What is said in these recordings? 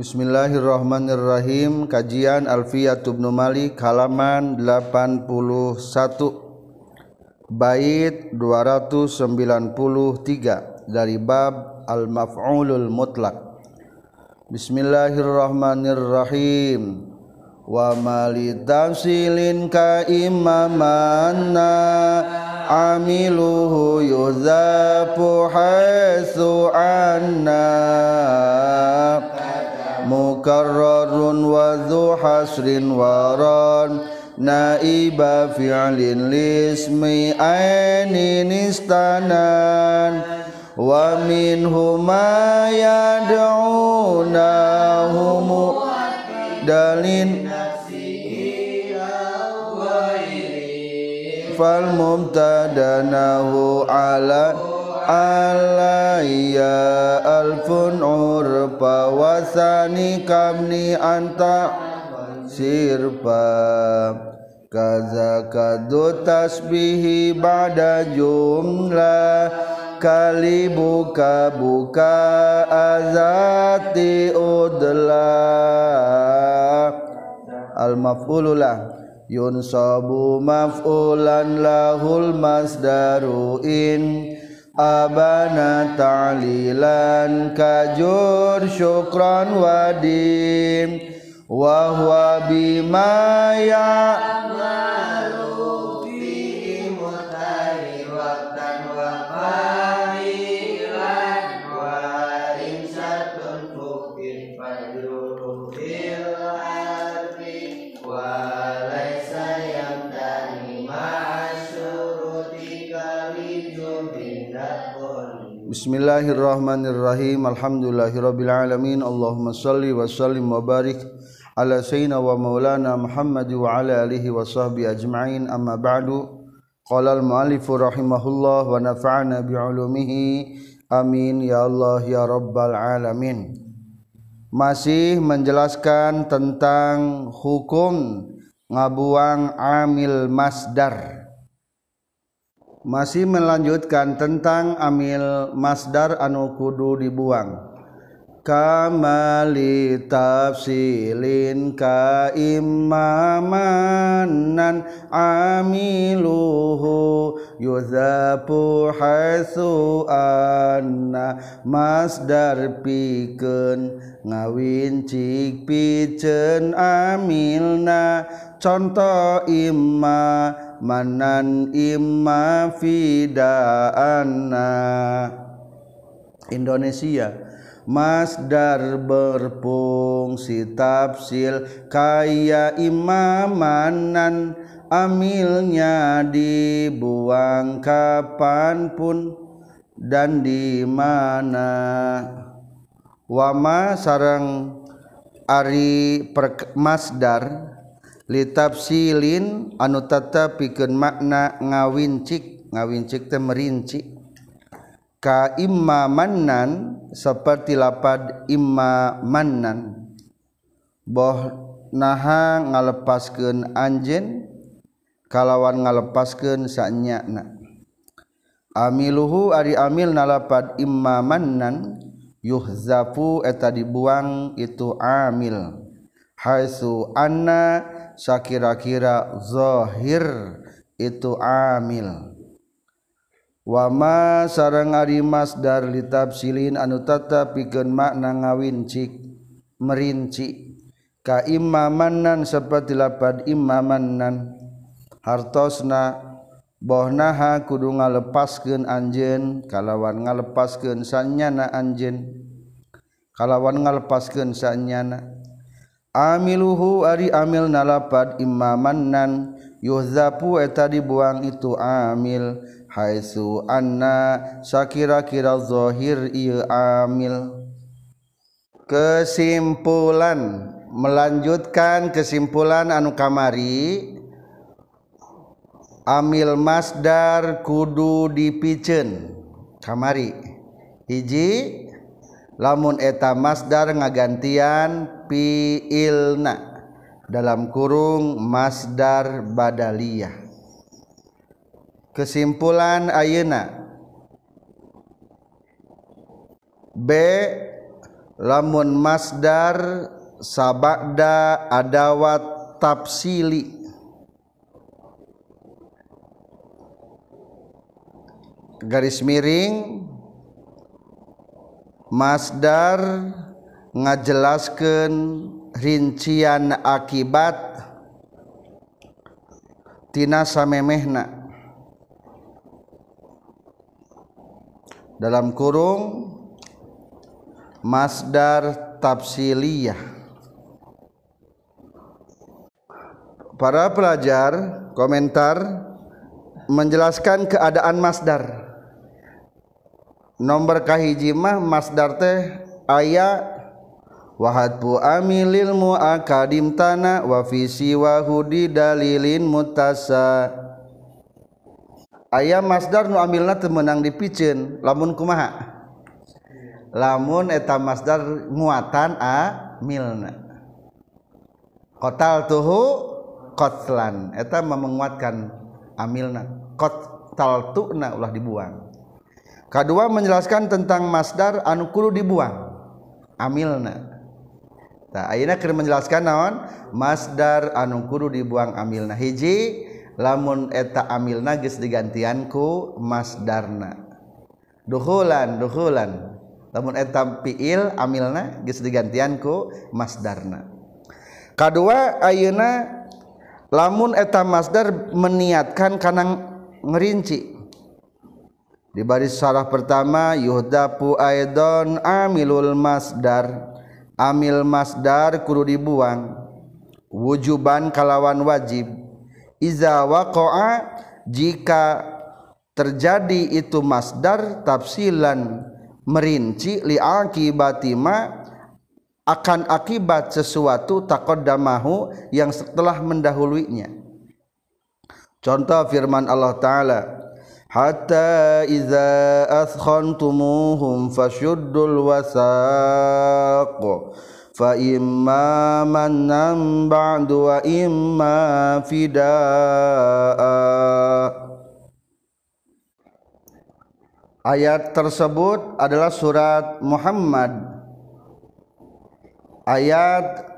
Bismillahirrahmanirrahim. Kajian Alfiyah Tubnu Malik halaman 81 Bait 293 dari bab Al-Maf'ulul Mutlaq. Bismillahirrahmanirrahim. Wa mali tamsilin ka imamanna amiluhu yuzafu anna mukarrarun wa dhu hasrin waran. Naiba fi'lin lismi ainin istanan. Wa minhu ma yad'unahu dalin. Fal mumtadanahu ala alayya alfun urfa wasani kamni anta sirpa. Kaza kadu tasbihi ba'da jumlah kali buka buka azati udla. Al maf'ululah yunsabu maf'ulan lahul masdaru in abana ta'lilan kajur syukran wadim. Wa huwa bima fajrul Bismillahirrahmanirrahim. Alhamdulillahirabbil alamin Allahumma shalli wa sallim wa barik ala sayyidina wa maulana Muhammad wa ala alihi wa sahbi ajma'in. Amma ba'du. Qala al muallif rahimahullah wa nafa'ana bi ulumihi amin. Ya Allah ya rabbal alamin. Masih menjelaskan tentang hukum ngabuang amil masdar. masih melanjutkan tentang amil masdar anu kudu dibuang. Kamali tafsilin ka imamanan amiluhu yuzapu hasu anna masdar pikeun ngawincik piceun amilna. Contoh imma manan imma fidaanna Indonesia Masdar berfungsi tafsil. Kaya imamanan amilnya dibuang kapan pun dan di mana. Wama sarang ari per masdar litafsilin anu tata pikeun makna ngawincik. Ngawincik teh merinci. Ka imma mannan seperti lapad imma mannan. Boh naha ngalepaskeun anjeun kalawan ngalepaskeun sanyana amiluhu ari amil nalapad imma mannan yuhzafu eta dibuang itu amil. Haitsu anna sakira-kira zohir itu amil. Wama sarang arimas dar litab silin anu tata pikeun makna ngawincik merinci. Ka imamanan seperti lapad imamanan hartosna bohnaha kudu ngalepaskeun anjeun kalawan ngalepaskeun sanyana anjeun. Kalawan ngalepaskeun sanyana. amiluhu ari amil nalapad imamannan yuhzapu eta dibuang itu amil. Haitsu anna sakira-kira zahir ieu amil. Kesimpulan melanjutkan kesimpulan anu kamari. Amil masdar kudu dipiceun kamari. Hiji lamun eta masdar ngagantian fiilna dalam kurung masdar badaliyah. Kesimpulan ayeuna. B lamun masdar sabada adawat tafsili. Garis miring masdar ngajelaskan rincian akibat tina samemehna. Dalam kurung masdar tafsiliyah. Para pelajar komentar menjelaskan keadaan masdar. Nomor kahiji mah masdar teh ayat wahad bu amilil muakadim tanah wa fi siwahudi dalilin mutasa. Ayat masdar nu amilna teu meunang dipicen lamun kumaha? Lamun eta masdar muatan a milna kotal tuhu kotlan. Eta menguatkan amilna. Kotal na ulah dibuang. Kedua menjelaskan tentang masdar anu kudu dibuang amilna nah, ayeuna keur menjelaskan naon? Masdar anu kudu dibuang amilna. Hiji lamun eta amilna geus digantianku masdarna. Duhulan duhulan. Lamun eta fiil amilna geus digantianku masdarna. Kadua ayeuna lamun eta masdar meniatkan kana ngerinci. Di baris salah pertama yuhdapu aidon amilul masdar. Amil masdar kudu dibuang. Wujuban kalawan wajib. Iza waqa'a jika terjadi itu masdar tafsilan merinci li akibatima akan akibat sesuatu taqaddamahu yang setelah mendahulunya contoh firman Allah taala hatta iza askhantumuhum fashuddul wasaq. Fa imma mannan ba'du wa imma fidaa. Ayat tersebut adalah surat Muhammad. Ayat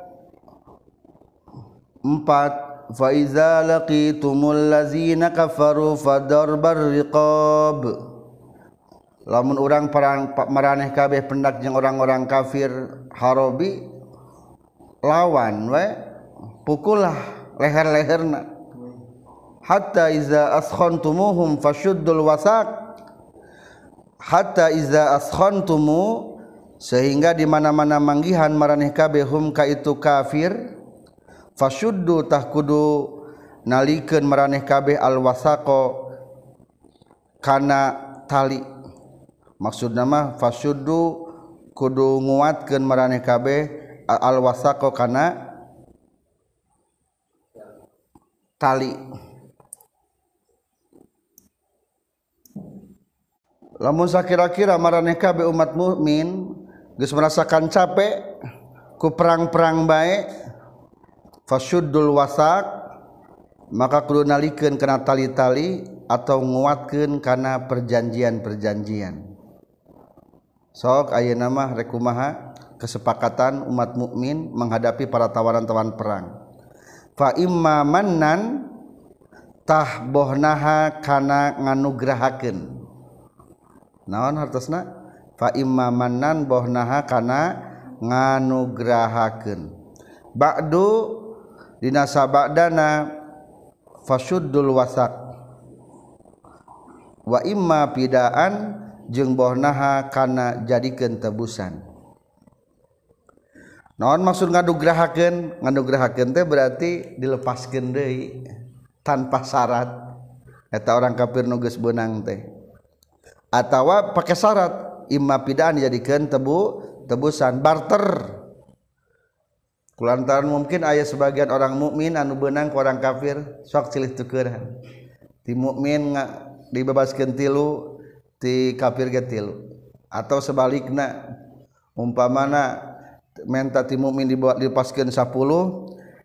4 faiza laqitumul lazina kafaru fadarbar riqab lamun orang perang maraneh kabeh pendak jeung orang-orang kafir harobi lawan we pukullah leher-leherna. Hatta iza askhantumuhum fashuddul wasaq. Hatta iza askhantumu sehingga di mana-mana manggihan maraneh kabeh hum ka itu kafir fasyuddutah kudu nalikeun maraneh kabeh alwasaqo kana tali. Maksudna mah fasyuddu kudu nguatkeun maraneh kabeh alwasaqo kana tali. Lamun sakira-kira maraneh kabeh umat mukmin geus merasakan capek ku perang-perang baik fasyuddul wasak maka kudu nalikeun kana tali-tali atau nguatkeun kana perjanjian-perjanjian. Sok ayeuna mah rek kumaha? Kesepakatan umat mukmin menghadapi para tawaran-tawaran perang. Fa imma mannan tah bohnaha kana nganugrahakeun. Naon hartosna? Fa imma mannan bohnaha kana nganugrahakeun. Ba'du dina sabadana fasudul wasak wa imma pidaan jeung bohnaha kana jadikeun tebusan. Naon maksud ngadugrahakeun? Ngadugrahakeun teh berarti dilepaskeun deui tanpa syarat. Eta orang kafir nu geus beunang teh. Atawa pakai syarat imma pidaan jadikeun tebu tebusan barter. Kulantaran mungkin ayah sebagian orang mukmin anu benang ke orang kafir sok cilih tukeran ti mukmin dibebaskan tilu ti kafir ge tilu. Atau sebaliknya umpamana menta ti mukmin dibawa dilepaskan 10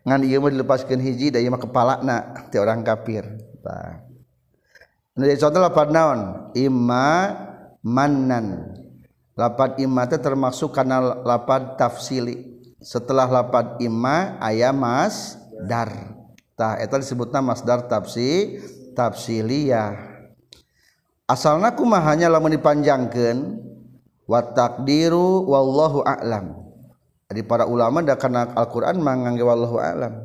ngan ieu mah dilepaskeun hiji da ieu mah kepalana ti orang kafir. Tah. Contoh lapan naon? Imma mannan. Lapat imate termasuk karena lapat tafsili setelah lapat imma aya masdar. Tah eta disebutna masdar tafsi tafsiliyah asalna kumahanya lamun dipanjangkeun wa taqdiru wallahu a'lam. Di para ulama da kana Al-Qur'an mangangge wallahu a'lam.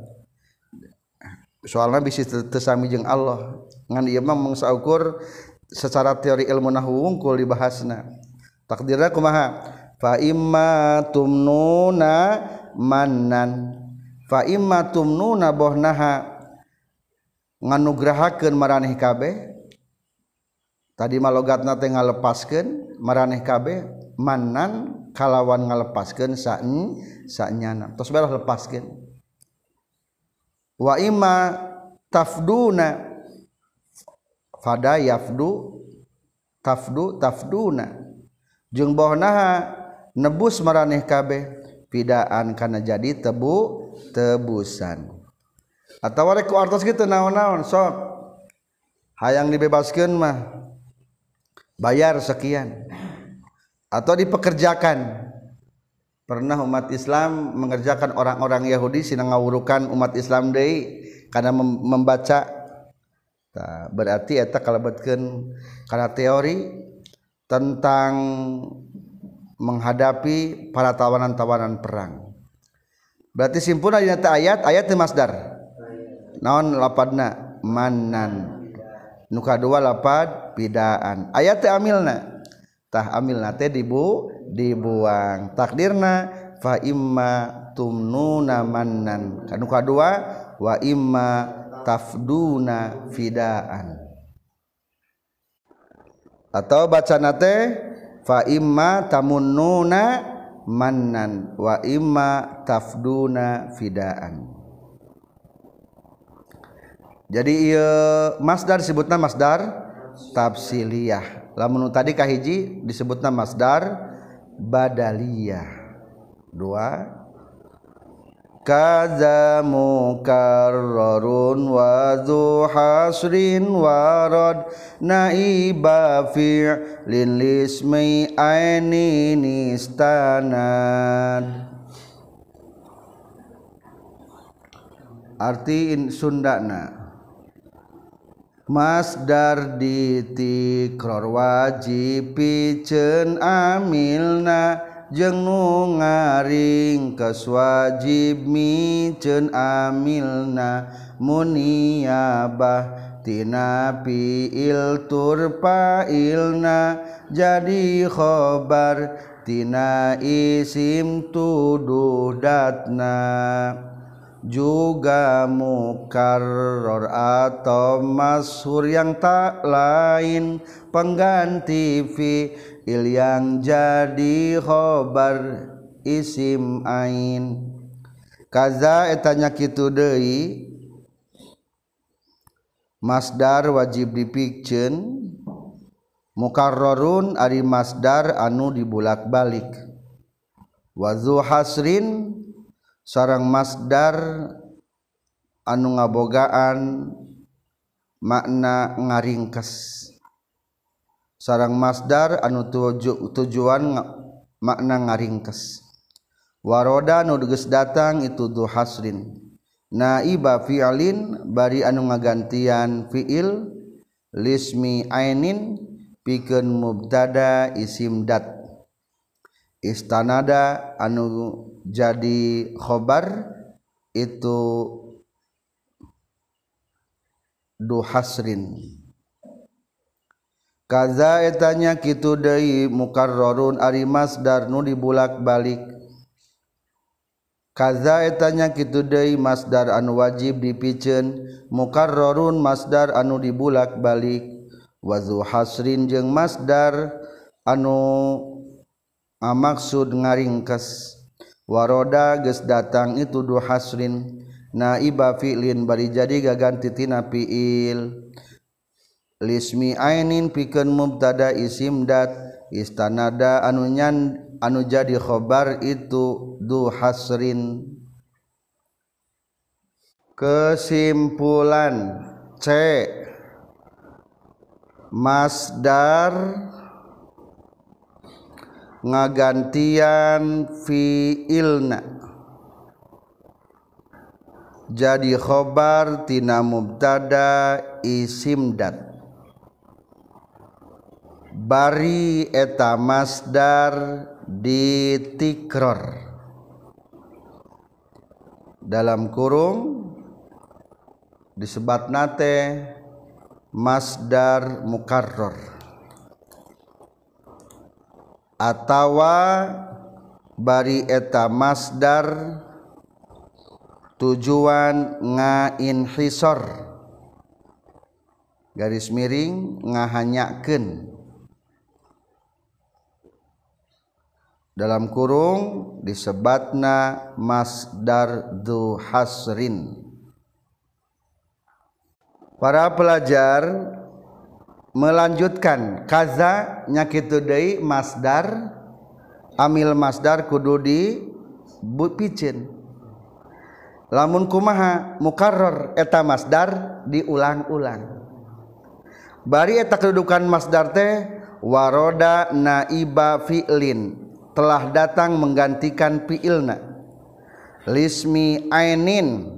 Soalna bisi tesami jeung Allah. Ngan ieu mah mung saukur secara teori ilmu nahwu wungkul dibahasna. Takdirna kumaha? fa imma tumnuna manan fa imma tumnuna bohnaha nganugrahakeun maraneh kabeh. Tadi malogatna teh ngalepaskeun maraneh kabeh. Manan kalawan ngalepaskeun saen sanyana tos belah lepaskeun. Wa imma tafduna. Fada yafdu tafdu tafduna. Jeung bohnaha nebus maraneh kabeh pidaan karena jadi tebu tebusan. Atau warek ku artos kitu naon-naon sok hayang dibebaskan mah bayar sekian. Atau dipekerjakan. Pernah umat Islam mengerjakan orang-orang Yahudi sina ngawurukan umat Islam deui karena membaca. Nah, berarti eta kalebetkeun karena teori tentang menghadapi para tawanan-tawanan perang. Berarti simpul nyata ayat ayat di masdar. Naon lapadna manan. Nuka dua lapad pidaan. Ayat teh amilna. Tah amilna teh dibu dibuang. Takdirna fa imma tumnuna manan. Kanu kadua wa imma tafduna fidaan. Atau baca nate fa imma tamunnuna mannan wa imma tafduna fidaan. Jadi iya masdar disebutna masdar tafsiliyah. Lamun tadi kahiji disebutna masdar badaliyah. Dua kaza mukarrarun wa dhu hasrin warad naiba fi'lin lismi aini nistanad. Artiin sundana masdar ditikror wajib piceun amilna jeng nu ngaring keswajib micen amilna muniabah tina fiil turpailna jadi khobar tina isim tuduh datna. juga mukarror atau masur yang tak lain. Pengganti fi'il yang jadi khobar isim ain. Kaza etanya kitu deui. Masdar wajib dipikeun mukarrarun ari masdar anu dibulak-balik. Wazu hasrin sarang masdar anu ngabogaan makna ngaringkes. Sarang masdar anu tuju, tujuan makna ngaringkes. Waroda nu geus datang itu duhasrin naiba fi'alin bari anu ngagantian fi'il lismi ainin pikeun mubtada isim dat. istanada anu jadi khobar itu duhasrin kaza etanya kitu deui mukarrarun ari masdar nu dibulak-balik. Kaza etanya kitu deui masdar anu wajib dipiceun mukarrarun masdar anu dibulak-balik. Wa hasrin jeung masdar anu amaksud ngaringkes waroda ges datang itu dua hasrin. Naiba fi'lin bari jadi gaganti tina fi'il. Lismi ainin pikeun mubtada isim dat. Istanada anu nyan anu jadi khobar itu du hasrin. Kesimpulan C. Masdar ngagantian fiilna. Jadi khobar tina mubtada isimdat bari eta masdar ditikror. Dalam kurung disebat nate masdar mukarror. Atawa bari eta masdar tujuan ngainhisor garis miring ngahanyakeun. Dalam kurung disebatna masdar du hasrin. Para pelajar melanjutkan kaza nyakit today masdar amil masdar kudu di picin. Lamun kumaha mukarrar eta masdar diulang-ulang. Bari eta kedudukan masdar teh waroda naiba fi'lin telah datang menggantikan fi'ilna. Lismi ainin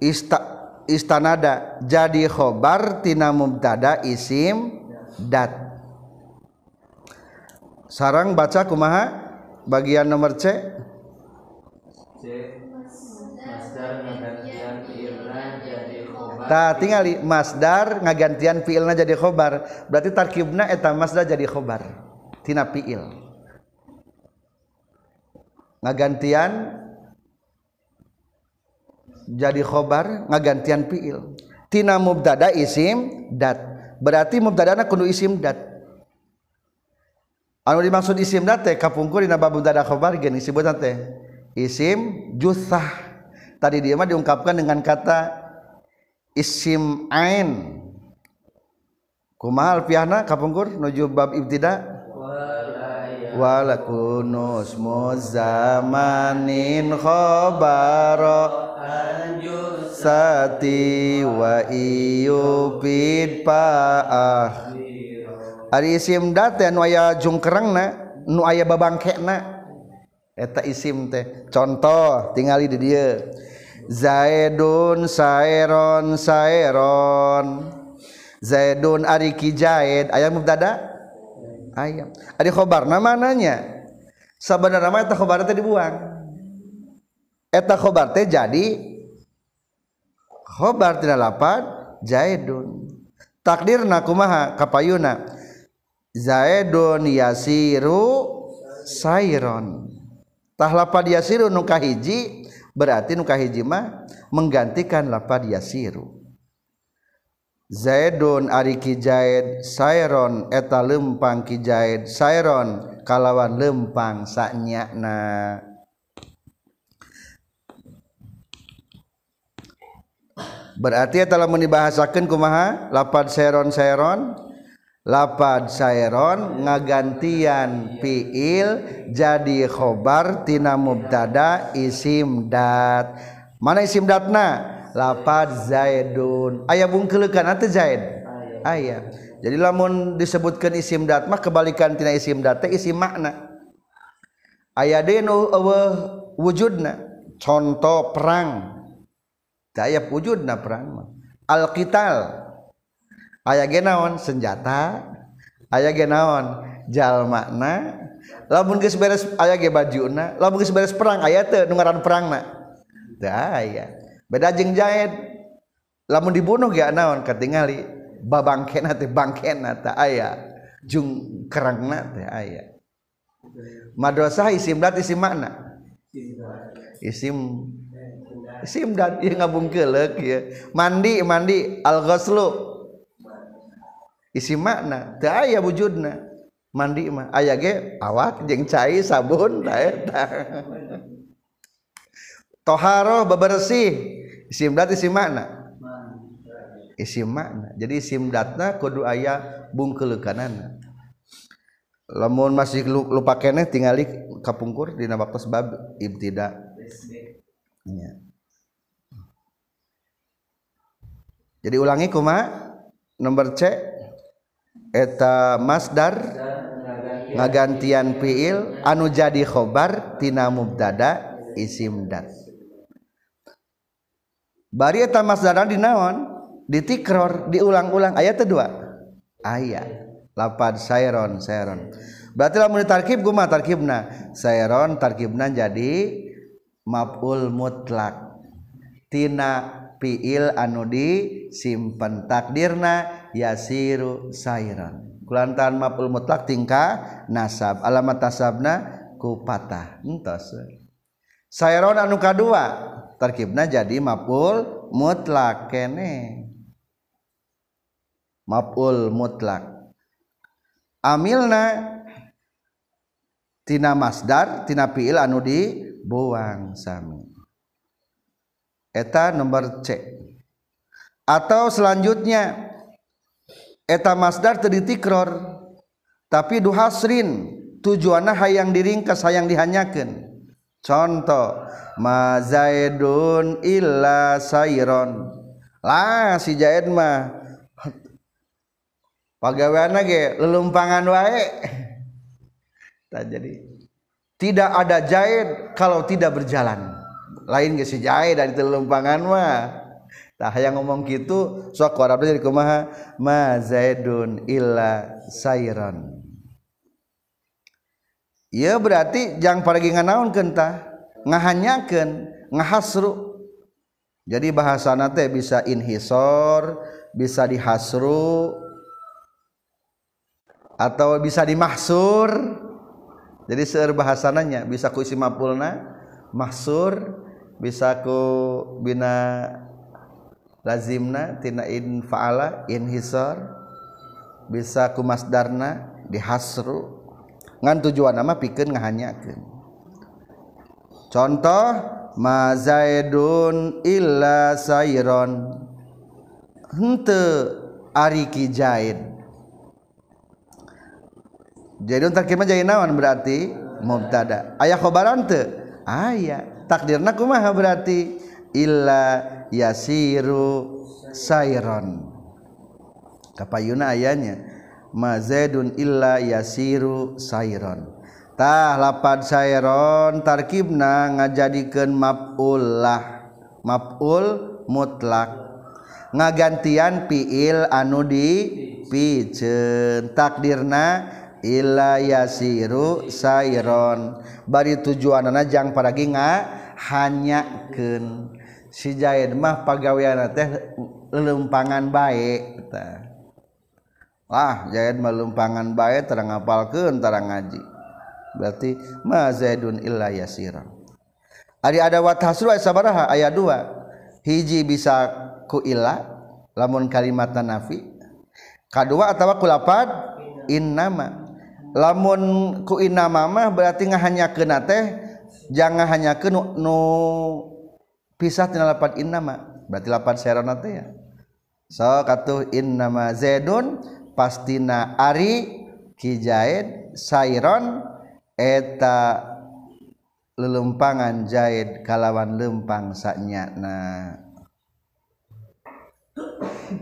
ista istanada. Jadi khobar tina mubtada isim dat. Sarang baca kumaha? Bagian nomor C. C. Masdar ngagantian fi'ilna jadi khobar. Tingali. Masdar ngagantian fi'ilna jadi khobar. Berarti tarkibna eta masdar jadi khobar. Tina fi'il. Ngagantian jadi khobar ngagantian fiil. Tina mubtada isim dat. Berarti mubtadana kudu isim dat. Anu dimaksud isim dat teh kapungkur dina bab mubtada khobar geus disebutna teh. Isim jusah. Tadi dia mah diungkapkan dengan kata isim ain. Kumaha alfiahna kapungkur nuju bab ibtida? walakunus muzamanin khobaro. Sati wa iyubid paah Ari isim date anu aya jungkerengna nu aya babangkena. Eta isim teh. Contoh tingali di dieu. Zaidun saeron saeron. Zaidun ari ki Zaid aya mubtada? Aya ari khobarna mananya? Sabenerna mah eta khobar teh dibuang. Eta khobar teh jadi khobar tidak lapan zaidun. Takdirna kumaha? Kapayuna. Zaidun yasiru sairon tah lapad yasiru nu kahiji berarti nu mah menggantikan lapad yasiru Zaidun Ari Kijaid Sairon eta lempang Kijaid Sairon kalawan lempang saknyana berarti telah menibahasakan kumaha? Lapad Saron Saron lapad sairon ngagantian fiil jadi khobar tina mubtada isim dat. Mana isim datna? Lapad zaidun. Ayah bungkelekan atau zaid? Ayah. Jadi lamun disebutkan isim dat mah kebalikan tina isim dat isim makna. Ayah denu wujudna. Contoh perang. Aya wujud na perang Alkital aya genaon senjata. Aya genaon jal makna. Lamun geus beres aya ge bajuna. Lamun geus beres perang aya teu nu ngaran perangna. Teu aya beda jeng jahit lamun dibunuh gak naon ketingali babangkena teh bangkena teh aya. Jung kerangna teh aya. Madrasah isim dat isim makna? Isim. Isim dat ieu ngabungkeulek ya mandi mandi al ghuslu isim makna teh aya wujudna. Mandi mah aya ge awak jeung cai sabun teh eta. Toharoh bebersih. Isim dat isim makna. Isim makna. Jadi isim datna kudu aya bungkeulekanana lamun masih lupa keneh tingali kapungkur dina waktu sebab ibtida ya. jadi ulangi kuma nomor C. Eta masdar ngagantian fiil anu jadi khobar tina mubtada isim dat bari eta masdar dinaon ditikror diulang-ulang ayat kedua ayat lapad sayron sayron berarti lamun tarkib guma tarkibna. Sayron tarkibna jadi maf'ul mutlak. Tina fiil anu di simpen takdirna yasiru sayron kulantaran maf'ul mutlak tingkah nasab. Alamat nasabna kupatah entos. Sayron anu kadua tarkibna jadi maf'ul mutlak kene. Maf'ul mutlak. Amilna tina masdar tina fiil anu dibuang sami. Eta nomor C. Atau selanjutnya eta masdar teu ditikror tapi duhasrin tujuanna hayang diringkas hayang dihanyakeun contoh ma zaidun illa sayron. Lah si Zaid mah pagaweana ge lelumpangan wae. Tak jadi tidak ada Zaid kalau tidak berjalan. Lain ge si jae dari telumpangan mah. Tah yang ngomong gitu sok warab jadi kumaha? Ma zaidun illa sayran Ya berarti jangan pergi nganaun kentah ngahanyakan ngahasru. Jadi bahasa nate bisa inhisor bisa dihasru atau bisa dimahsur. Jadi seueur bahasananya bisa ku isi mapulna mahsur bisa ku bina lazimna tina in faala inhisor bisa ku masdarna dihasru. Ngan tujuan nama pikeun ngahanyakeun. Contoh ma zaidun illa sayron. Henteu ari ki zaid. Jadi untuk kita jadi naon berarti? Mubtada. Ayah khobaran teu? Aya. Takdirna kumaha berarti? Illa yasiru sayron. Kapayuna ayanya mazaidun illa yasiru sayron tah lapad sayron tarkibna ngajadikeun maf'ullah maf'ul mutlak. Ngagantian fiil anu di piceun takdirna illa yasiru sayron bari tujuanna jang paragi ngahanyakeun si Jaid mah pagaweana teh lelempangan baik tah. Lah Zaid mah lempangan baik terang ngapalkeun terang ngaji. Berarti ma zaidun illa yasira. Ari ada wat hasru aya sabaraha aya dua. Hiji bisa ku illa lamun kalimat nafi. Kadua atawa ku lapad innama. Lamun ku innama mah berarti ngahanyakeun teh jangan hanya ke nu, nu pisah tina lapan innama. Berarti lapan serona teh ya. So katuh innama zaidun pastina Ari Kijaid Sairon eta lelumpangan jahit kalawan lempang saknyana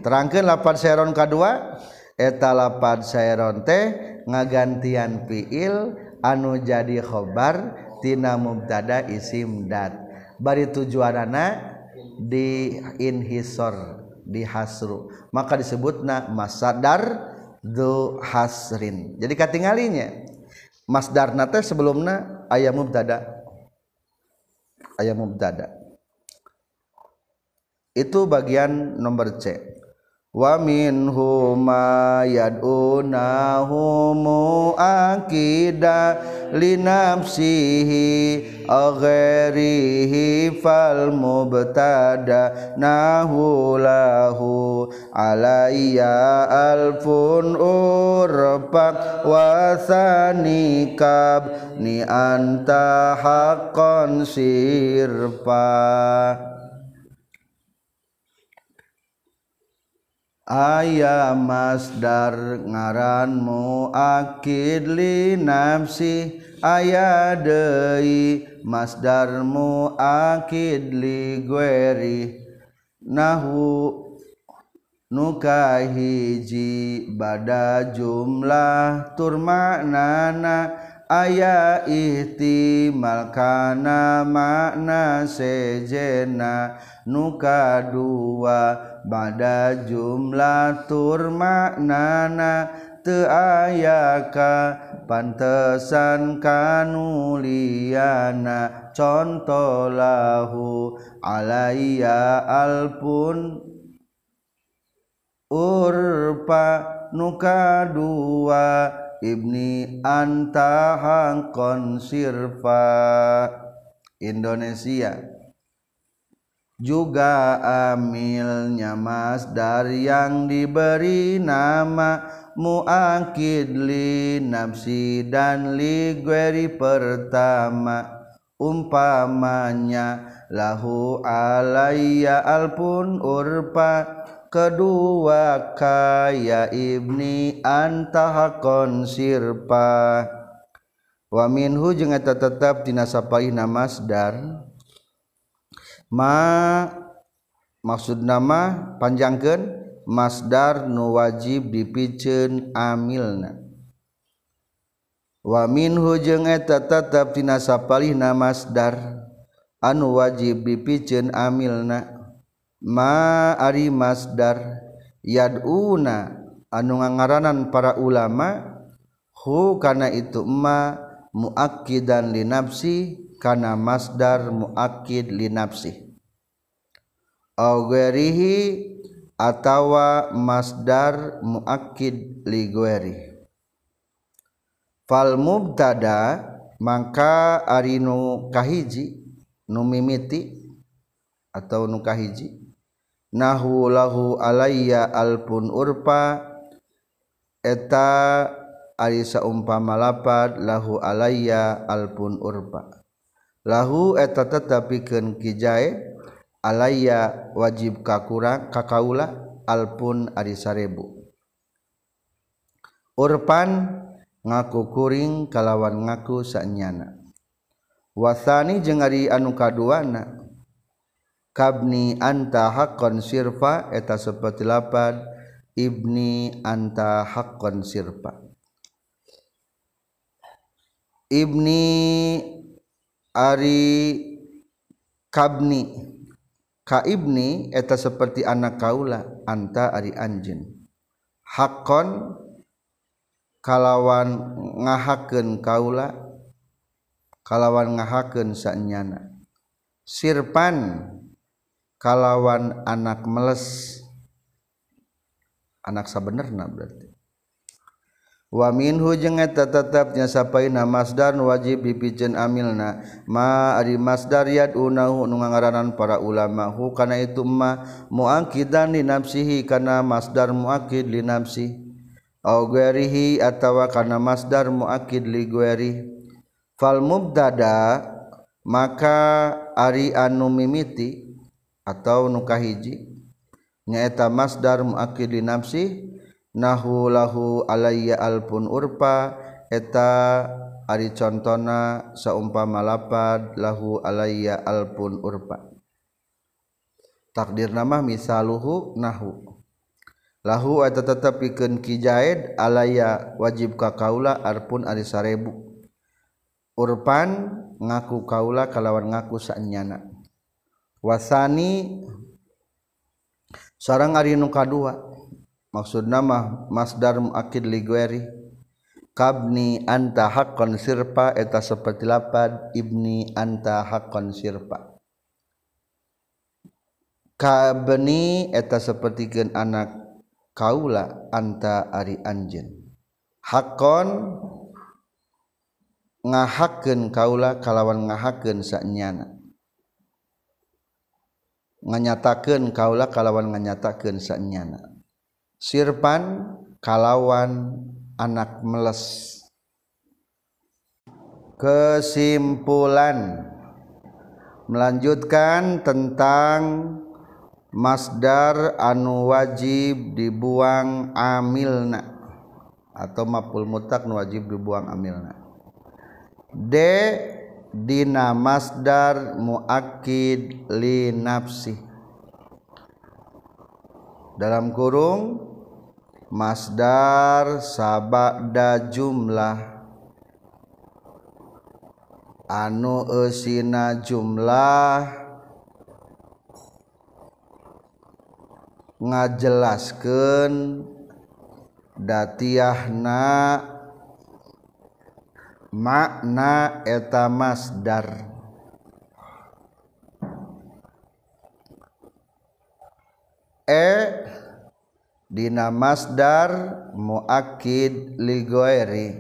terangkan lapan Sairon kedua eta lapan Sairon teh ngagantian fiil anu jadi khobar tina mubtada isim dat. Bari tujuanana di inhisor. Di hasru. Maka disebutna masadar du hasrin. Jadi katingalinya masdar nate sebelumna ayam mubtada. Ayam mubtada. Itu bagian nomor C. Wa minhu ma yad'unahu mu'akida li nafsihi aghairihi fal mubtada nahu lahu alayya alfun urfa wa thanikab ni anta haqqan sirfa aya masdar ngaranmu akid li nafsi aya deui masdarmu akid li gueri nahu nukahiji bada jumlah turma nana aya ihtimalkana makna sejena nuka dua bada jumlah turma nana ayaka pantesan kanuliana contoh lahu alaiya alpun urpa nuka dua ibni antahangkon sirfa Indonesia. Juga amilnya masdar yang diberi nama muakidli nafsi dan ligweri pertama. Umpamanya lahu alayya alpun urpa. Kedua kaya ibni antahakon sirpa wa minhu jeung eta tetep dina sapaina masdar ma maksud nama panjangkeun Masdar nu wajib dipicen amilna. Wa minhu jeung eta tetap tina sapalihna masdar anu wajib dipicen amilna. Ma ari masdar yaduna anu ngangaranan para ulama hu kana itu ma muakkidan linafsi kana masdar muakkid linafsi au ghairihi atawa masdar muakid ligueri fal mubtada maka arinu kahiji numimiti atau nukahiji nahu lahu alayya alpun urpa eta arisa umpama lapad lahu alayya alpun urpa. Lahu eta tetapikeun kijae alaya wajib kakura kakaula alpun ari sarebu. Urpan ngaku kuring kalawan ngaku sanyana. Wasani jeung ari anu kaduana. Kabni anta haqqan sirfa eta saperti lapad. Ibni anta haqqan sirfa. Ibni ari kabni. kaibni eta seperti anak kaula anta ari anjin hakon kalawan ngahaken kaula kalawan ngahaken sanyana. Sirpan kalawan anak meles. Anak sabenerna berarti. waminhu jeung eta tetepnya sapaina masdar wajib dipijen amilna. Ma ari masdar yad unahu nu ngaranan para ulama. Hu kana itu ma muakkidan li nafsihi kana masdar muakkid li nafsi. Au ghairihi atawa kana masdar muakkid li ghairi. Fal mubtada maka ari anu mimiti atau nu kahiji nyaeta masdar muakkid li nafsi nahu lahu alayya alpun urpa eta ari contona saumpama lapad lahu alayya alpun urpa. Takdir nama misaluhu nahu. Lahu eta tetep pikeun kijaid alayya wajib ka kaula arpun ari sarebu. Urpan ngaku kaula kalawan ngaku sanyana. Wasani sarang ari nu kadua. Maksud nama masdar muakid ligueri kabni anta haqqan sirpa eta seperti lapad ibni anta haqqan sirpa. Kabni eta gen anak kaula anta ari anjen hakon ngahakeun kaula kalawan ngahakeun sanyana. Nganyatakeun kaula kalawan nganyatakeun sanyana sirpan kalawan anak meles. Kesimpulan. Melanjutkan tentang masdar anu wajib dibuang amilna. Atau mapul mutak nu wajib dibuang amilna. D dina masdar muakid li nafsi. Dalam kurung Masdar sabada jumlah. Anu eusina jumlah. Ngajelaskan datiahna. Makna eta masdar. E dina masdar muakid ligoeri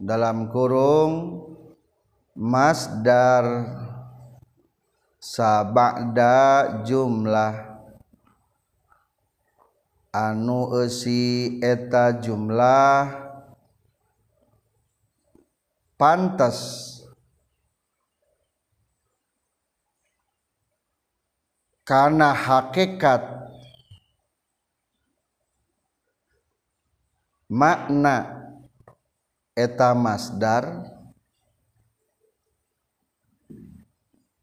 dalam kurung masdar sabakda jumlah. Anu eusi eta jumlah pantas karena hakikat makna eta masdar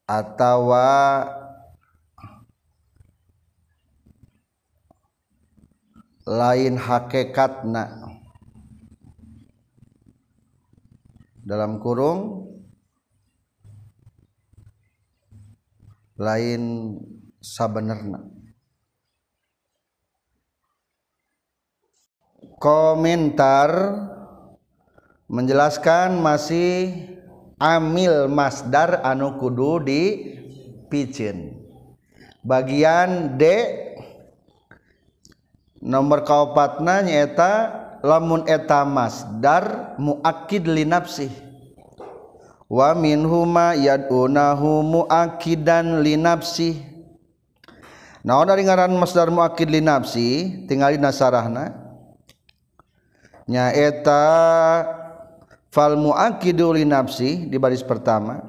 atawa lain hakikatna. Dalam kurung lain sabenerna komentar menjelaskan masih amil masdar anu kudu di picin bagian D nomor kaopatna nyaeta lamun eta masdar muakid li nafsih. Wa minhuma yad'unahu muakidan li nafsih. Naon dari ngaran masdar muakid li nafsi tinggalin nasarahna nyaeta fal muakidu li nafsi di baris pertama.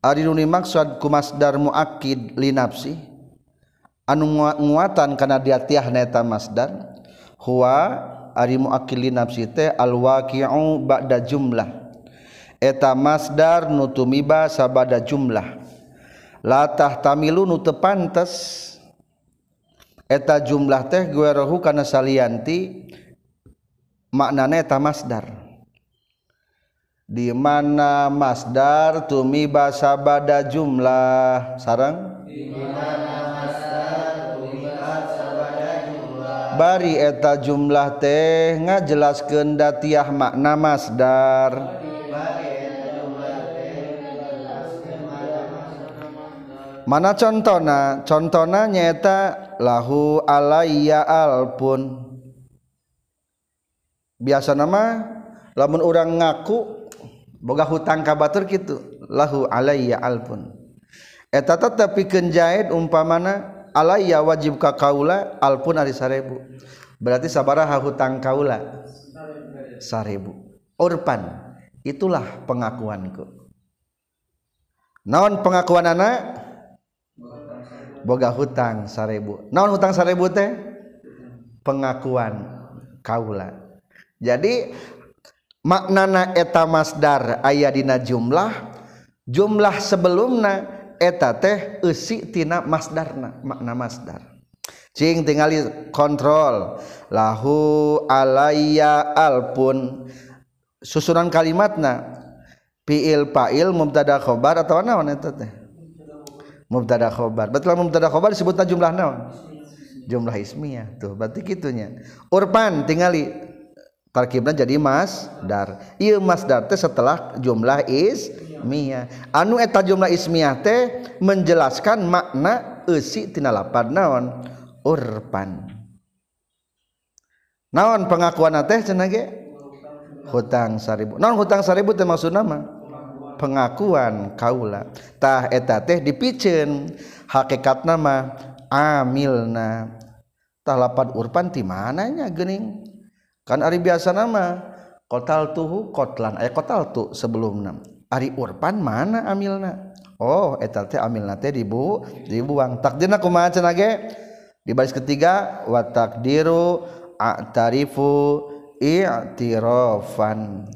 Ari nu dimaksud ku masdar muakid li nafsi. Anu nguatan kana diatiah neta masdar huwa ari muakid li nafsi teh al waqi'u ba'da jumlah. Eta masdar nu tumiba sabada jumlah. Latah tamilu nu teu pantes. Eta jumlah teh guerohu kana salianti maknana eta masdar. Di mana masdar tumiba sabada jumlah. Sarang bari eta jumlah teh ngajelaskeun datiah makna masdar. Mana contohna? Contohna nyata lahu alayya alpun biasa nama lamun orang ngaku boga hutang ka batur kitu lahu alayya alpun. Eta tapi kenjahit umpamana alayya wajib ka kaula alpun ari sarebu. Berarti sabaraha hutang kaula? Sarebu. Urpan. Itulah pengakuanku. Naon pengakuan anak boga hutang sarebu. Naon hutang sarebu teh? Pengakuan kaula jadi maknana eta masdar aya dina jumlah jumlah sebelumna eta teh eusi tina masdarna makna masdar. Cing tingali kontrol lahu alaiya alpun. Susunan kalimatna fiil fa'il mubtada khobar atau naon eta teh? Mubtada khobar. Betul mubtada khobar disebutna jumlah naon? Jumlah ismiyah. Tuh berarti kitunya. Urpan tingali tarkibna jadi mas dar iya mas dar teh setelah jumlah ismiyah anu eta jumlah ismiyah teh menjelaskan makna eusi tina lapad naon? Urpan. Naon pengakuan teh cenah ge? Hutang seribu naon hutang seribu teh maksud nama pengakuan kaula. Tah eta teh dipicen. Hakikat nama amilna. Tah lapad urpan ti mananya geuning kan Ari biasa nama. Kotal tuhu kotlan. Eh kotal tu sebelum nam Ari urpan mana amilna? Oh etal teh amilna teh dibu dibuang. Takdirna kumaha cenah ge? Di baris ketiga wa takdiru a'tarifu i'tirafan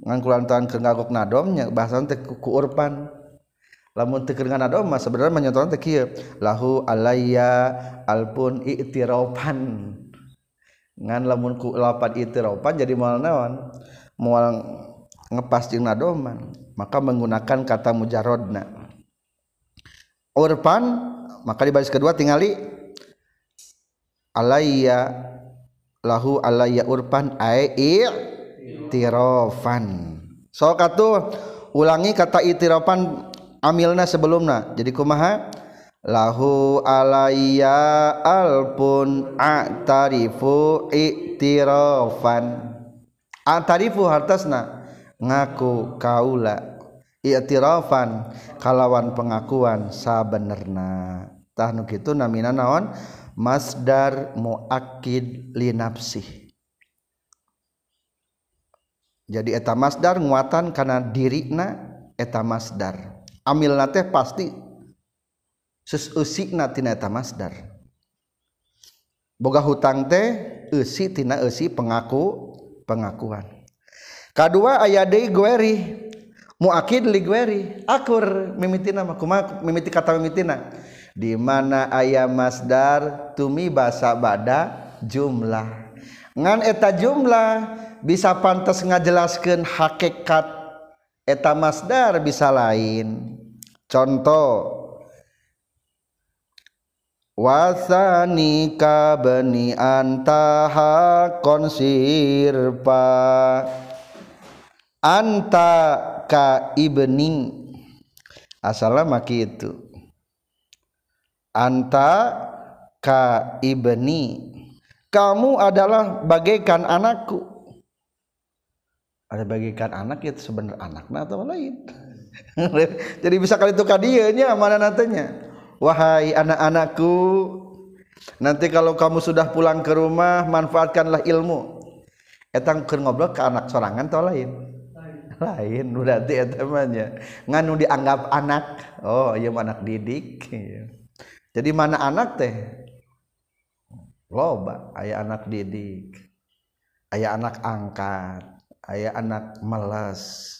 ngan kulantaran ke ngagok nadomnya bahasan teh ku urpan. Lamun tekeran doma sebenarnya menyontohkan tekir lahu alaya alpun itiropan ngan lamun ku lapan itiropan jadi mual naon? Mual ngepas jeung nadoman. Maka menggunakan kata mujarodna urpan maka di baris kedua tingali alaya lahu alaya urpan ai tirofan so katu ulangi kata itirofan amilna sebelumna. Jadi kumaha lahu alayya alpun a'tarifu i'tirafan. A'tarifu hartasna? Ngaku kaula i'tirafan. Kalawan pengakuan sabenerna. Tah nu kitu namina naon? Masdar muakkid li nafsih. Jadi eta masdar nguatan kana dirina eta masdar. Amil nate pasti Masdar. Boga hutang teh eusi tina eusi pengaku pengakuan. K2 aya muakur mimiti kata mimitina. Di mana aya Masdar tumi basa bada jumlah. Ngan eta jumlah bisa pantas ngajelaskan hakikat eta Masdar bisa lain. Contoh wasani ka bani antaha konsirpa anta ka ibni. Asalnya maki itu. Anta ka ibni. Kamu adalah bagaikan anakku. Ada bagaikan anak itu sebenarnya anaknya atau lain. Jadi bisa kali itu kadianya mana nantinya wahai anak-anakku nanti kalau kamu sudah pulang ke rumah manfaatkanlah ilmu. Etang keur ngobrol ke anak sorangan atau lain? Lain. Berarti etamanya. nganu dianggap anak? Oh iya anak didik. Jadi mana anak teh? Loba ayah anak didik ayah anak angkat ayah anak melas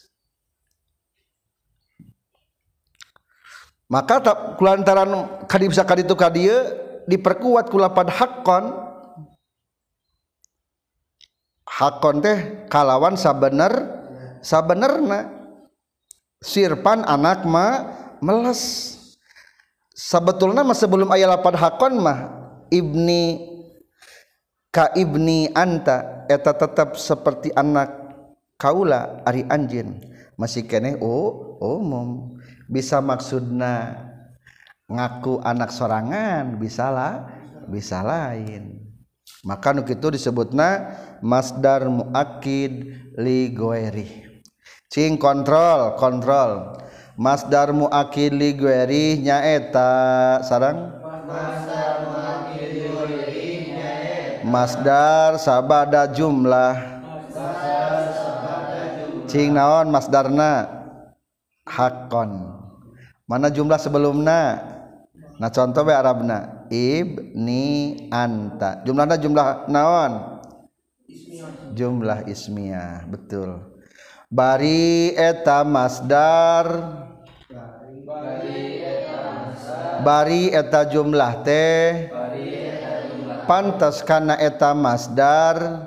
maka tak kulantaran kadi bisa kadi itu kadi diperkuat kulapan hakon. Hakon teh kalawan sabener sabenerna. Sirpan anak ma meles. Sebetulnya mah sebelum ayat lapan hakon mah ibni ka ibni anta eta tetap seperti anak kaula ari anjin masih keneh oh umum oh, bisa maksudna ngaku anak sorangan bisalah bisa lain. Maka nu itu disebutna masdar muakid li goeri cing kontrol kontrol. Masdar muakid li goeri nyaeta sarang masdar sabada jumlah. Cing naon masdarna? Hakon mana jumlah sebelumnya? Nah contoh be Arabna. Ibni anta. Jumlahnya jumlah naon? Jumlah ismiyah betul. Bari eta masdar. Bari eta jumlah teh. Pantas kana eta masdar.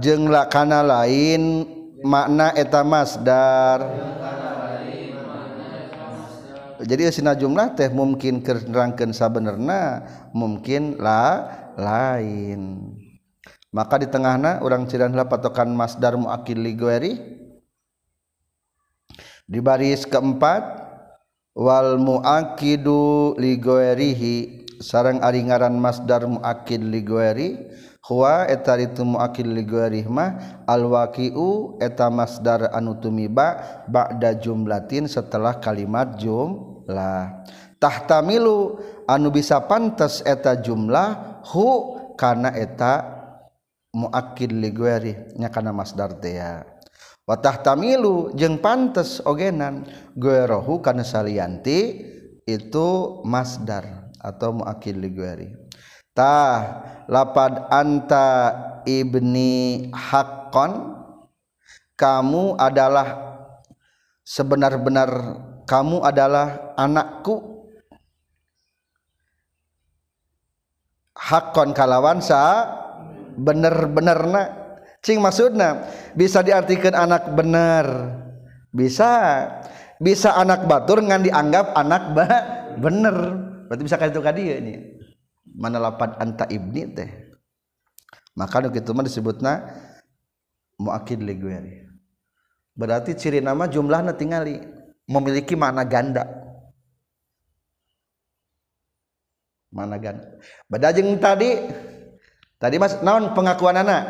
Jeung kana lain makna eta masdar jadi sina jumlah teh mungkin kerangkan sabenerna mungkin la lain. Maka di tengahna orang ciranlah patokan masdar muakil ligueri di baris keempat wal muakidu liguerihi sarang aringaran masdar muakil ligueri huwa eta itu muakil liguerih mah al waqiu eta masdar anu tumiba ba'da jumlatin setelah kalimat jum jumlahtahtalu anu bisa pantes eta jumlah hu karena eta muakid liguerinya karena masdar tea. Watahtalu jeung pantes ogenan guerohu karena salianti itu masdar atau muakid ligueritah lapad anta ibni hakkon kamu adalah sebenar-benar kamu adalah anakku. Hakon kalawansa bener-bener na. Cing maksudna bisa diartikan anak bener. Bisa bisa anak batur ngan dianggap anak ba bener. Berarti bisa kasih tadi ya ini. Mana lapan anta ibni teh. Maka nu kitu mah disebutna muakid ligueri berarti ciri nama jumlahnya tinggali memiliki makna ganda. Mana ganda. Beda jeung tadi tadi mas naon pengakuan anak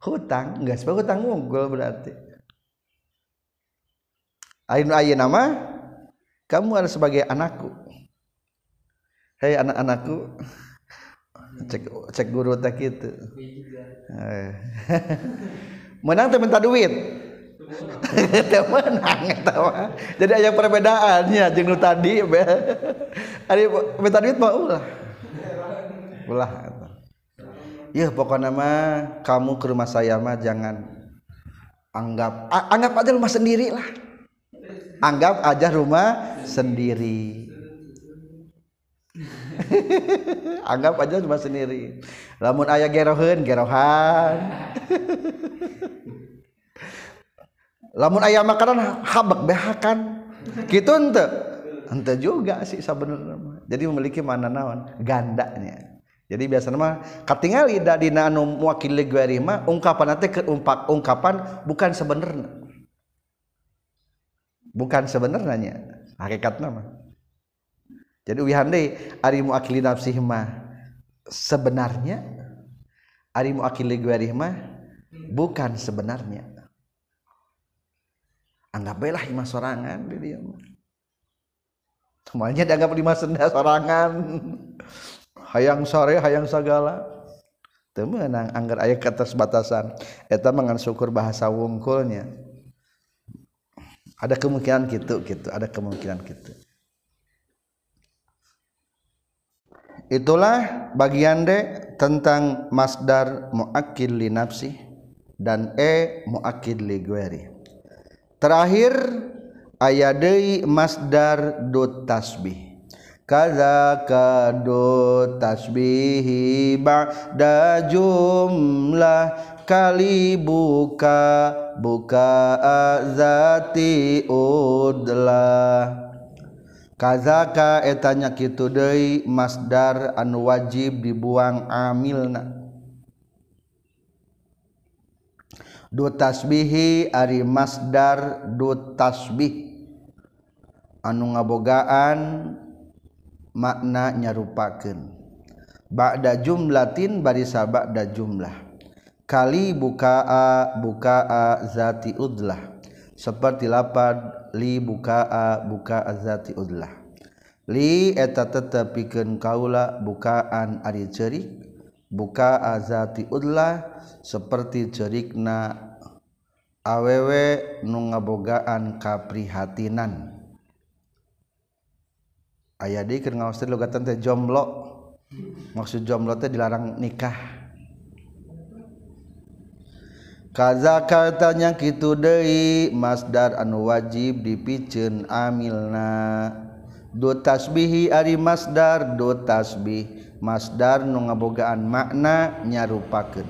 hutang. Enggak sebab hutang unggul berarti. Ain ayeuna nama kamu adalah sebagai anakku. Hei anak-anakku. Cek cek guru tak gitu. Menang minta duit. Menang eta Jadi aya perbedaannya jeung nu tadi. Ari minta duit mah ulah. Ulah Ya pokoknya mah kamu ke rumah saya mah jangan anggap anggap aja rumah sendiri lah. Anggap aja rumah sendiri. Anggap aja rumah sendiri. Lamun ayah gerohan gerohan lamun ayah makanan habak behakan. Gitu ente. Ente juga sih sebenarnya jadi memiliki mana naon? Gandanya jadi biasanya mah katingal ida dina anu mewakili gue mah ungkapan nanti ke ungkapan bukan sebenarnya bukan sebenarnya hakikat nama jadi wihande ari muakili nafsih mah sebenarnya ari muakili guarih mah bukan sebenarnya anggap baiklah lima sorangan di dia semuanya dianggap lima senda sorangan. Hayang sore hayang sagala temenang anggar ayat ke atas batasan. Eta mangan syukur bahasa wungkulnya. Ada kemungkinan gitu gitu ada kemungkinan gitu itulah bagian D tentang masdar muakid li nafsi dan e muakid li gueri terakhir aya deui masdar do tasbih. Kaza ka tasbihi ba'da jumlah kali buka buka azati udlah kazaka etanya kitu deui masdar anu wajib dibuang amilna. du tasbihi ari masdar du tasbih. Anu ngabogaan makna nyarupakeun. Ba'da jumlatin barisa ba'da jumlah. Kali bukaa bukaa zati udlah. Seperti lapad li bukaa bukaa zati udlah. Li eta tetepikeun kaula bukaan ari ceurik buka azati udlah seperti cerikna awewe nu ngabogaan kaprihatinan. Aya dikeun ngaos teh logatan teh jomblo. Maksud jomblo teh dilarang nikah. Kaza katanya kitu deui masdar anu wajib dipiceun amilna. do tasbihi ari masdar do tasbih masdar nu ngabogaan makna nyarupakeun.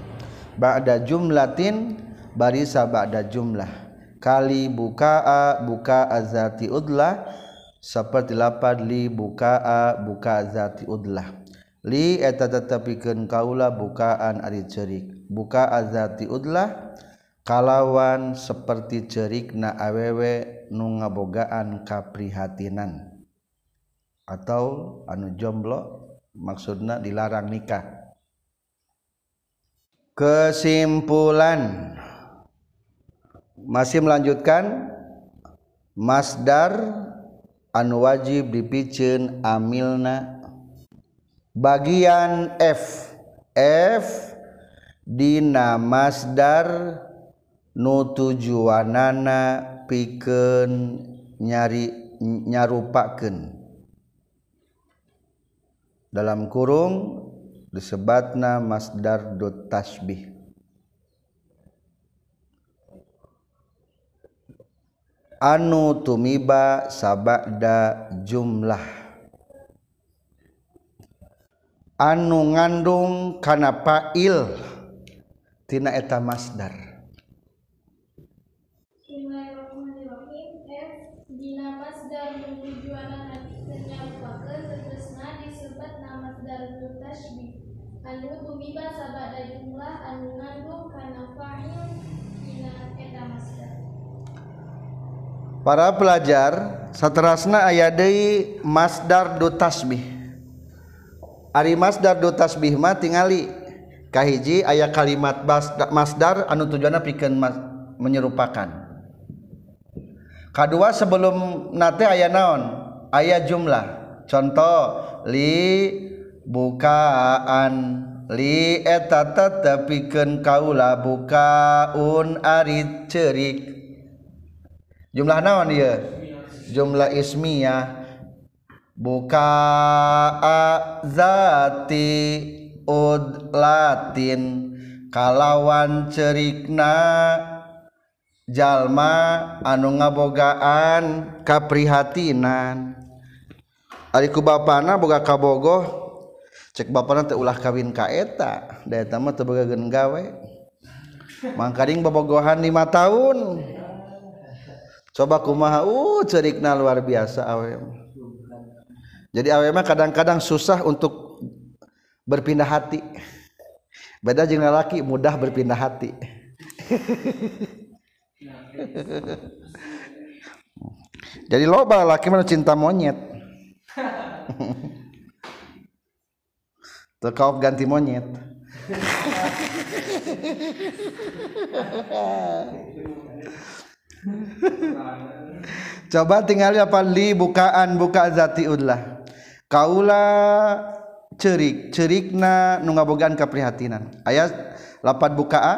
Ba'da jumlatin barisa ba'da jumlah. Kali bukaa buka azati udlah seperti lapad li bukaa buka azati udlah. Li eta tetepikeun kaula bukaan ari cerik buka azati udlah kalawan seperti cerikna awewe nu ngabogaan kaprihatinan. atau anu jomblo maksudna dilarang nikah. Kesimpulan. Masih melanjutkan masdar anu wajib dipicen amilna. Bagian F. F dina masdar nu tujuanana pikeun nyari nyarupakeun. dalam kurung disebatna masdar dot tasbih anu tumiba sabada jumlah. Anu ngandung kana fa'il tina eta masdar. para pelajar satterasna aya Dehi Masdar do tasbih. Ari Masdar do tasbihmah tingali. Kahiji ayah kalimat Masdar anu tujuana piken menyerupakan. Kedua sebelum nate ayah naon? Ayah jumlah. Contoh li bukaan. Li eta tetep piken kaula bukaun ari cerik. jumlah naon ieu? Jumlah ismiyah buka zati ud latin. Kalawan cerikna. Jalma anu ngabogaan kaprihatinan. Ari ku bapana boga kabogoh. Cek bapana teh ulah kawin ka eta. Da eta mah teu gawe. Mangkaring bobogohan 5 tahun. Coba kumaha? Uh cerikna luar biasa awe. Jadi awe mah kadang-kadang susah untuk berpindah hati. Beda jeung lalaki mudah berpindah hati. Jadi loba laki mah nu cinta monyet. Tekau ganti monyet coba tinggal apa li bukaan buka zatiullah kaula cerik cerikna nu ngabogaan keprihatinan ayat lapat bukaa?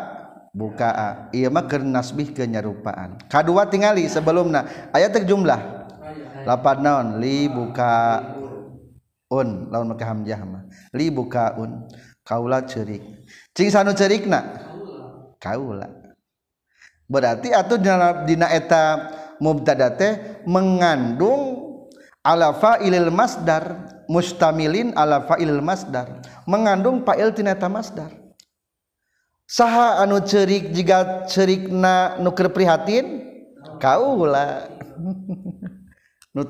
Bukaa. Ieu mah keur nasbih ke nyarupaan. Kadua tingali sebelumna. Ayat teh jumlah? Lapat naon? Li buka un. Lawan make hamzah mah. Li buka un. Kaula cerik. Cing sanu cerikna? Kaula. berarti atau dina eta mubtada teh mengandung ala fa'ilil masdar mustamilin ala fa'ilil masdar. Mengandung fa'il tina eta masdar. Saha anu cerik jika cerikna nu keur prihatin? Kaula nu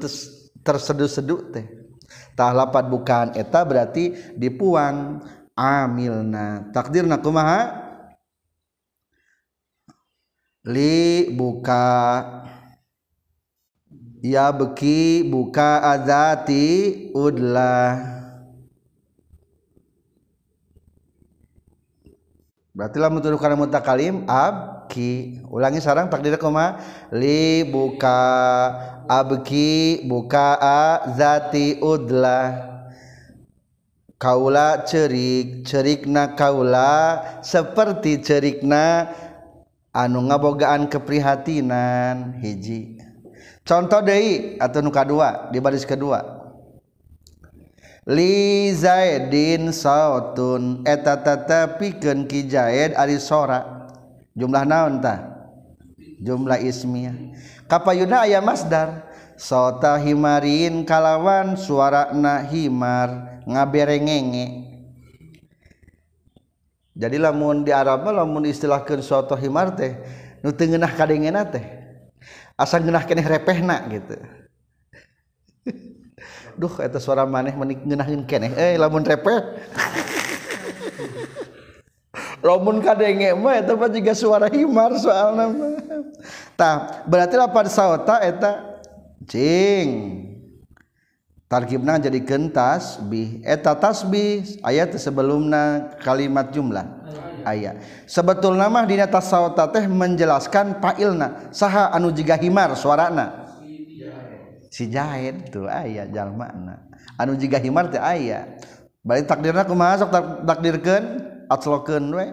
terseduh-seduh teh. Tah lapat bukaan eta berarti dipuang amilna. Takdirna kumaha? Li buka. Ya beki buka azati udlah berarti lamun tuduh kana mutakalim abki. Ulangi sarang takdir koma li buka. Abki buka azati udlah kaula cerik cerikna kaula seperti cerikna anu ngabogaan keprihatinan hiji. Contoh Dei atau nuka dua di baris kedua. Li Zaidin sautun eta tatapikeun Ki Zaid ari sora jumlah naon tah jumlah ismiyah kapayuna aya masdar. Sota himarin kalawan suara na himar ngaberengenge. jadi lamun di Arab lamun istilahkan suatu himar teh nu teu ngeunah kadengena teh asa ngeunah keneh repehna gitu. Duh eta suara maneh menik ngeunaheun keneh. Eh lamun repeh. Lamun kadenge mah eta mah juga suara himar soalna mah. Tah berarti lapan saota eta? Cing. tarkibna jadi kentas bi. Eta tasbih ayat sebelumna kalimat jumlah. Ayat sebetul nama dina tasawta teh menjelaskan pailna saha anu jiga himar suarana? Si jahit tuh ayat jalmana. Anu jiga himar teh aya. Bari takdirna kumaha sok takdirkeun? Atslokeun we.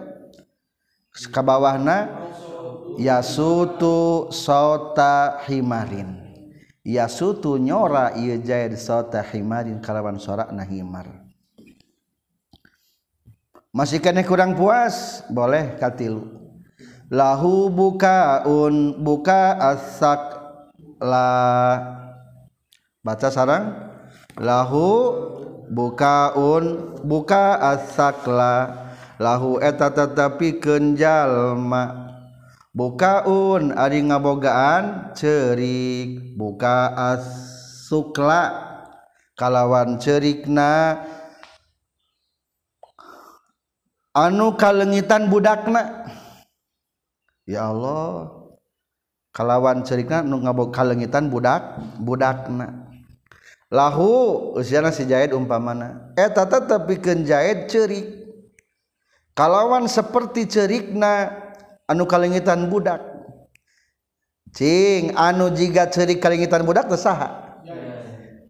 Ka bawahna yasutu sauta himarin. ya sutu nyora ieu jaid sota himarin kalawan sorak na himar masih kene kurang puas? Boleh katilu. Lahu bukaun buka asak la. Baca sarang. Lahu bukaun buka asakla lahu eta tetapi kenjalma. bukaun ari ngabogaan cerik buka asukla kalawan cerikna anu kalengitan budakna. Ya Allah kalawan cerikna nu ngabog kalengitan budak budakna. Lahu usiana si jahit umpamana. Eta tetep pikeun cerik kalawan seperti cerikna anu kalengitan budak. Cing anu jika ceri kalengitan budak tersaha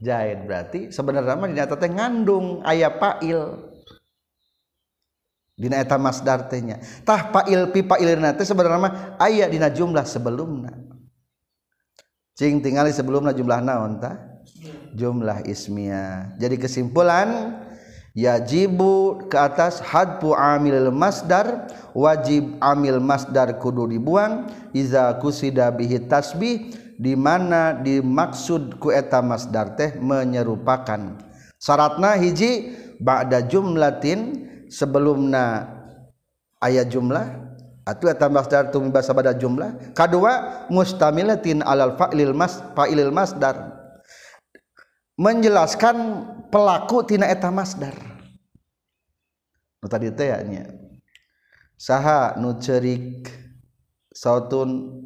jahit berarti sebenarnya mah dina teh ngandung aya pail. Dina eta masdar teh nya. Tah pail pi pailna teh sebenarnya mah aya dina jumlah sebelumna. Cing tingali sebelumna jumlah naon tah? Jumlah ismiyah. Jadi kesimpulan yajibu ke atas hadpu amil masdar wajib amil masdar kudu dibuang iza kusida bihi tasbih di mana dimaksud ku eta masdar teh menyerupakan. Syaratna hiji ba'da jumlatin sebelumna ayat jumlah atau eta masdar tumi basa pada jumlah. Kedua mustamilatin alal fa'ilil mas fa'ilil masdar. Menjelaskan pelaku tina eta masdar. Nu tadi teh nya. Saha nu cerik sautun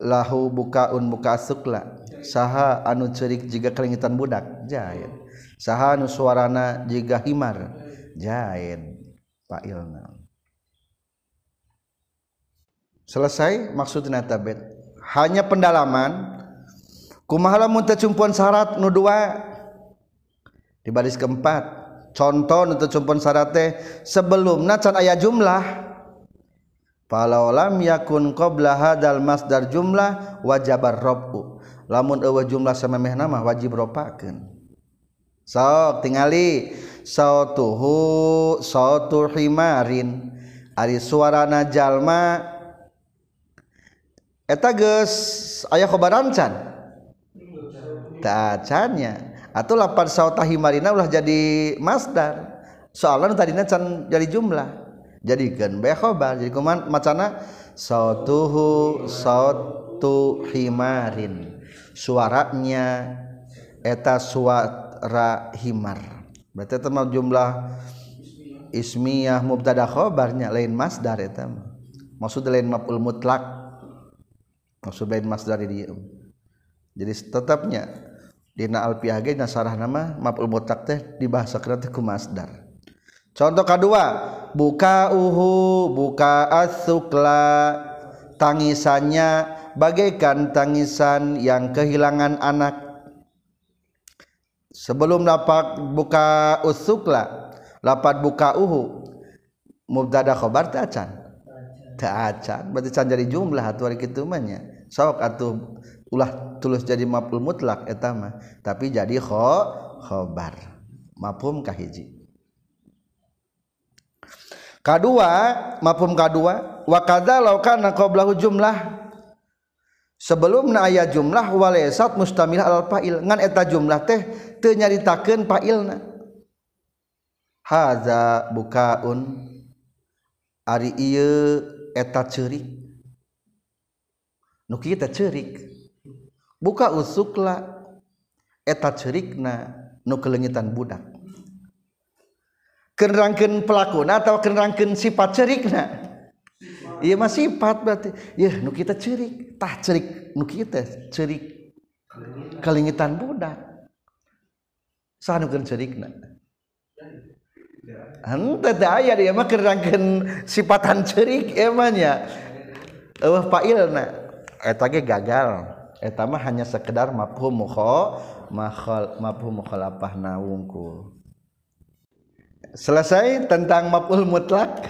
lahu bukaun buka sukla saha anu cerik jika kelingitan budak jahit saha anu suarana jika himar jahit pak ilna. Selesai maksudnya tabet hanya pendalaman kumahalamun tecumpuan syarat nu dua? Dibaris keempat. Contoh nu tecumpuan syarat teh sebelumna can aya jumlah. Falau lam yakun qabla hadal masdar jumlah wajabar rabu. Lamun eueuh jumlah samemehna mah wajib ropakeun. Sok tingali. Sautuhu sautu himarin. Ari suarana jalma. Eta geus aya kobaran can? Tacanya atau lapar sautahi marina ulah jadi masdar. Soalnya tadinya can jadi jumlah. Jadi kan behobar jadi kuman macana sautuhu sautu himarin. Suaranya eta suara himar. Berarti itu jumlah ismiyah mubtada khobarnya lain masdar eta maksud lain maf'ul mutlak. Maksud lain masdar di jadi tetapnya dina alfiah ge nasarah nama maf'ul mutlaq teh dibahasa teh ku masdar contoh kedua buka uhu buka asukla tangisannya bagaikan tangisan yang kehilangan anak. Sebelum lapat buka usukla lapat buka uhu mubtada khobar teh acan. Teh acan berarti can jadi jumlah atuh kitu mah nya. Sok atuh ulah tulus jadi maful mutlak etama tapi jadi kho khobar. Mafhum kahiji kedua mafhum kedua wa kadzalau kana qablahu jumlah. Sebelumna aya jumlah walaysat mustamil al fa'il. Ngan eta jumlah teh teu nyaritakeun fa'ilna. Hadza bukaun. Ari ieu eta ceurik. Nu kita ceurik. buka usukla eta cerikna nu kelengitan budak. Kenrangkeun pelakuna atau kenrangkeun sifat cerikna? Ieu mah sifat berarti. Ya nu kita cerik. Tah cerik nu kita cerik kelengitan budak. Saha nu cerikna. Henteu teh aya dia mah kerangkeun sifatan cerik emanya. Eueuh pailna eta ge gagal. Etama hanya sekedar mafhum mukho makhol mafhum mukhalafah nawungkul. Selesai tentang maf'ul mutlak?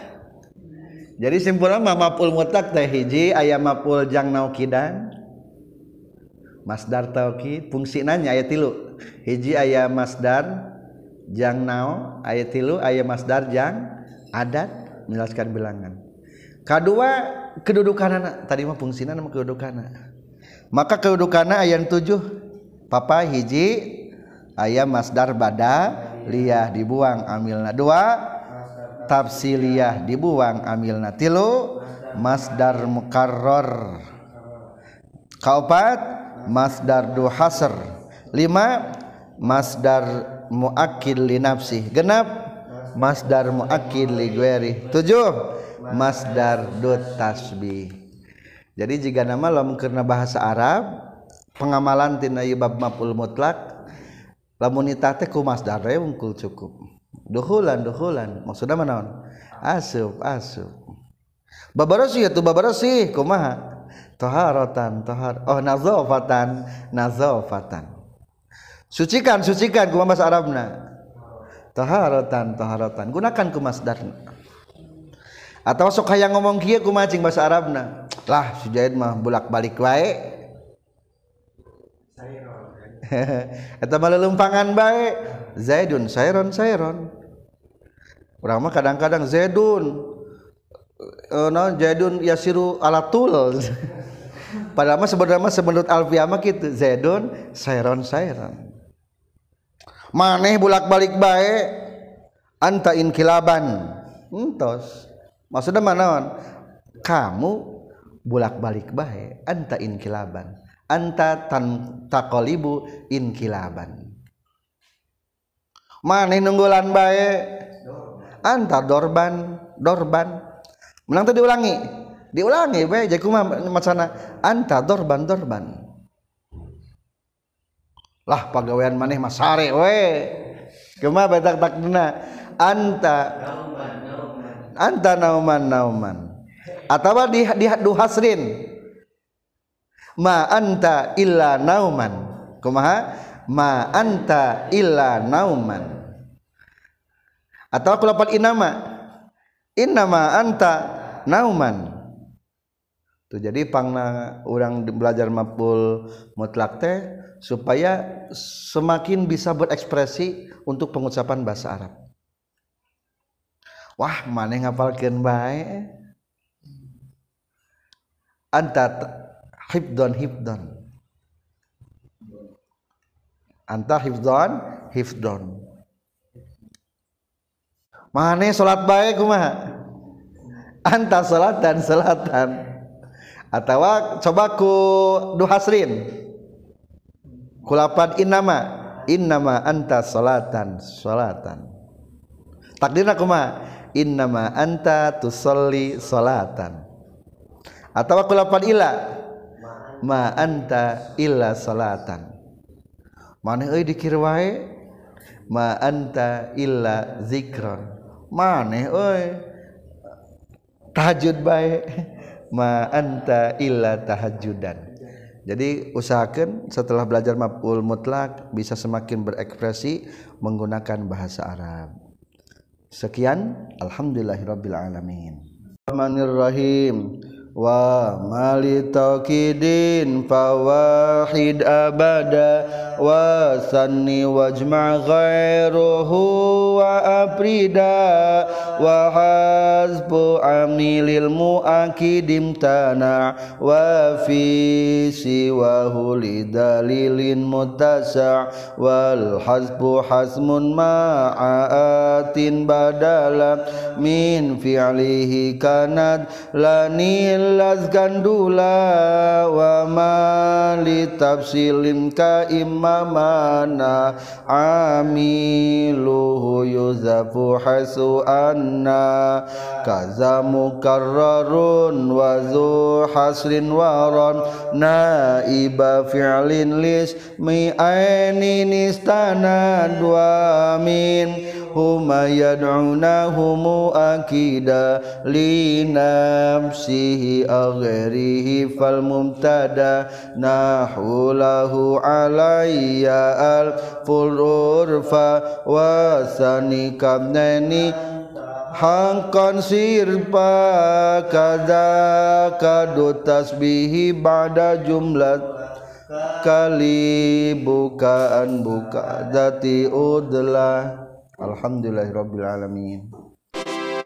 Jadi simpulnya maf'ul mutlak teh hiji aya maf'ul jang naukidan masdar taukid fungsi nanya ayat tilu. Hiji aya masdar jang nau ayat tilu aya masdar jang adat menjelaskan bilangan. Kedua kedudukan tadi mah fungsi nama kedudukan anak maka keudukana ayam tujuh. Papa hiji ayam masdar bada liyah dibuang amilna dua. Tafsiliyah dibuang amilna tilu. Masdar mukarror kaopat masdar duhasr lima masdar muakil li nafsi genap masdar muakil li gweri tujuh masdar du tasbih. Jadi jika nama lamun karena bahasa Arab pengamalan tina bab maf'ul mutlak lamun teh ku masdar cukup. Duhulan duhulan. Maksudnya mana asup asup. Babarasi ya tuh babarasi kumaha? Taharatan tahar oh nazafatan nazafatan sucikan sucikan kumaha bahasa Arabna. Taharatan taharatan gunakan ku masdarna atau sok hayang ngomong kieu kumaha cing bahasa Arabna lah si Jaid mah bolak-balik wae. Eta mah lelumpangan bae. Zaidun Sairon Sairon. Urang mah kadang-kadang Zaidun. Uh, no Zaidun yasiru alatul. Padahal mah sebenarnya mah menurut Alfiah mah gitu Zaidun Sairon Sairon. Maneh bolak-balik bae. Anta inkilaban. Entos. Maksudnya mana kamu bolak-balik baik anta inkilaban. Anta tan takolibu inkilaban. Mana nunggulan baik anta dorban dorban. Menang tuh diulangi. Diulangi baik jadi kuma macana anta dorban dorban. Lah pegawaian maneh masare we. Ke mana betak tak anta anta nauman nauman atau di di hasrin. Ma anta illa nauman. Kumaha ma anta illa nauman. Atau kulapan inama innama. Anta nauman. Tuh jadi pangna orang belajar mapul mutlak teh supaya semakin bisa berekspresi untuk pengucapan bahasa Arab. Wah mana ngapalkeun bae anta hifdon hifdon. Anta hifdon hifdon. Mana salat bae kumaha anta salatan salatan atau coba ku duhasrin kulapan innama. Innama anta salatan salatan takdirna kumaha innama anta tusalli salatan atau aku lapan ila? Ma anta illa salatan. Mana euy dikir wae? Ma anta illa zikron mana euy? Tahajud bae. Ma anta illa tahajjudan jadi usahakan setelah belajar maf'ul mutlak bisa semakin berekspresi menggunakan bahasa Arab. Sekian. Alhamdulillahirabbil alamin. Rahmanirrahim. Wa mali taqidin fawahid abada. Wa sanni wajma' ghairuhu wa aprida wa hasbu amilil muakidim tana. Wa fi siwahu lidalilin mutasa wal hasbu hasmun ma'atin badala. Min fi'lihi kanad lanil las gandula wa mali tafsilin ka imamana amiluhu yuzafu hasu Nah kaza mukarrarun wa zu hasrin waron naiba fi'lin lis mi ainin istana dua min. Huma yad'una humu akida linamsihi agherihi fal mumtada nahulahu alayya al fururfa wasani kamnani hangkon sirpa kada kadu tasbihi ba'da jumlat. Kali bukaan buka dati udlah alhamdulillahirabbil alamin.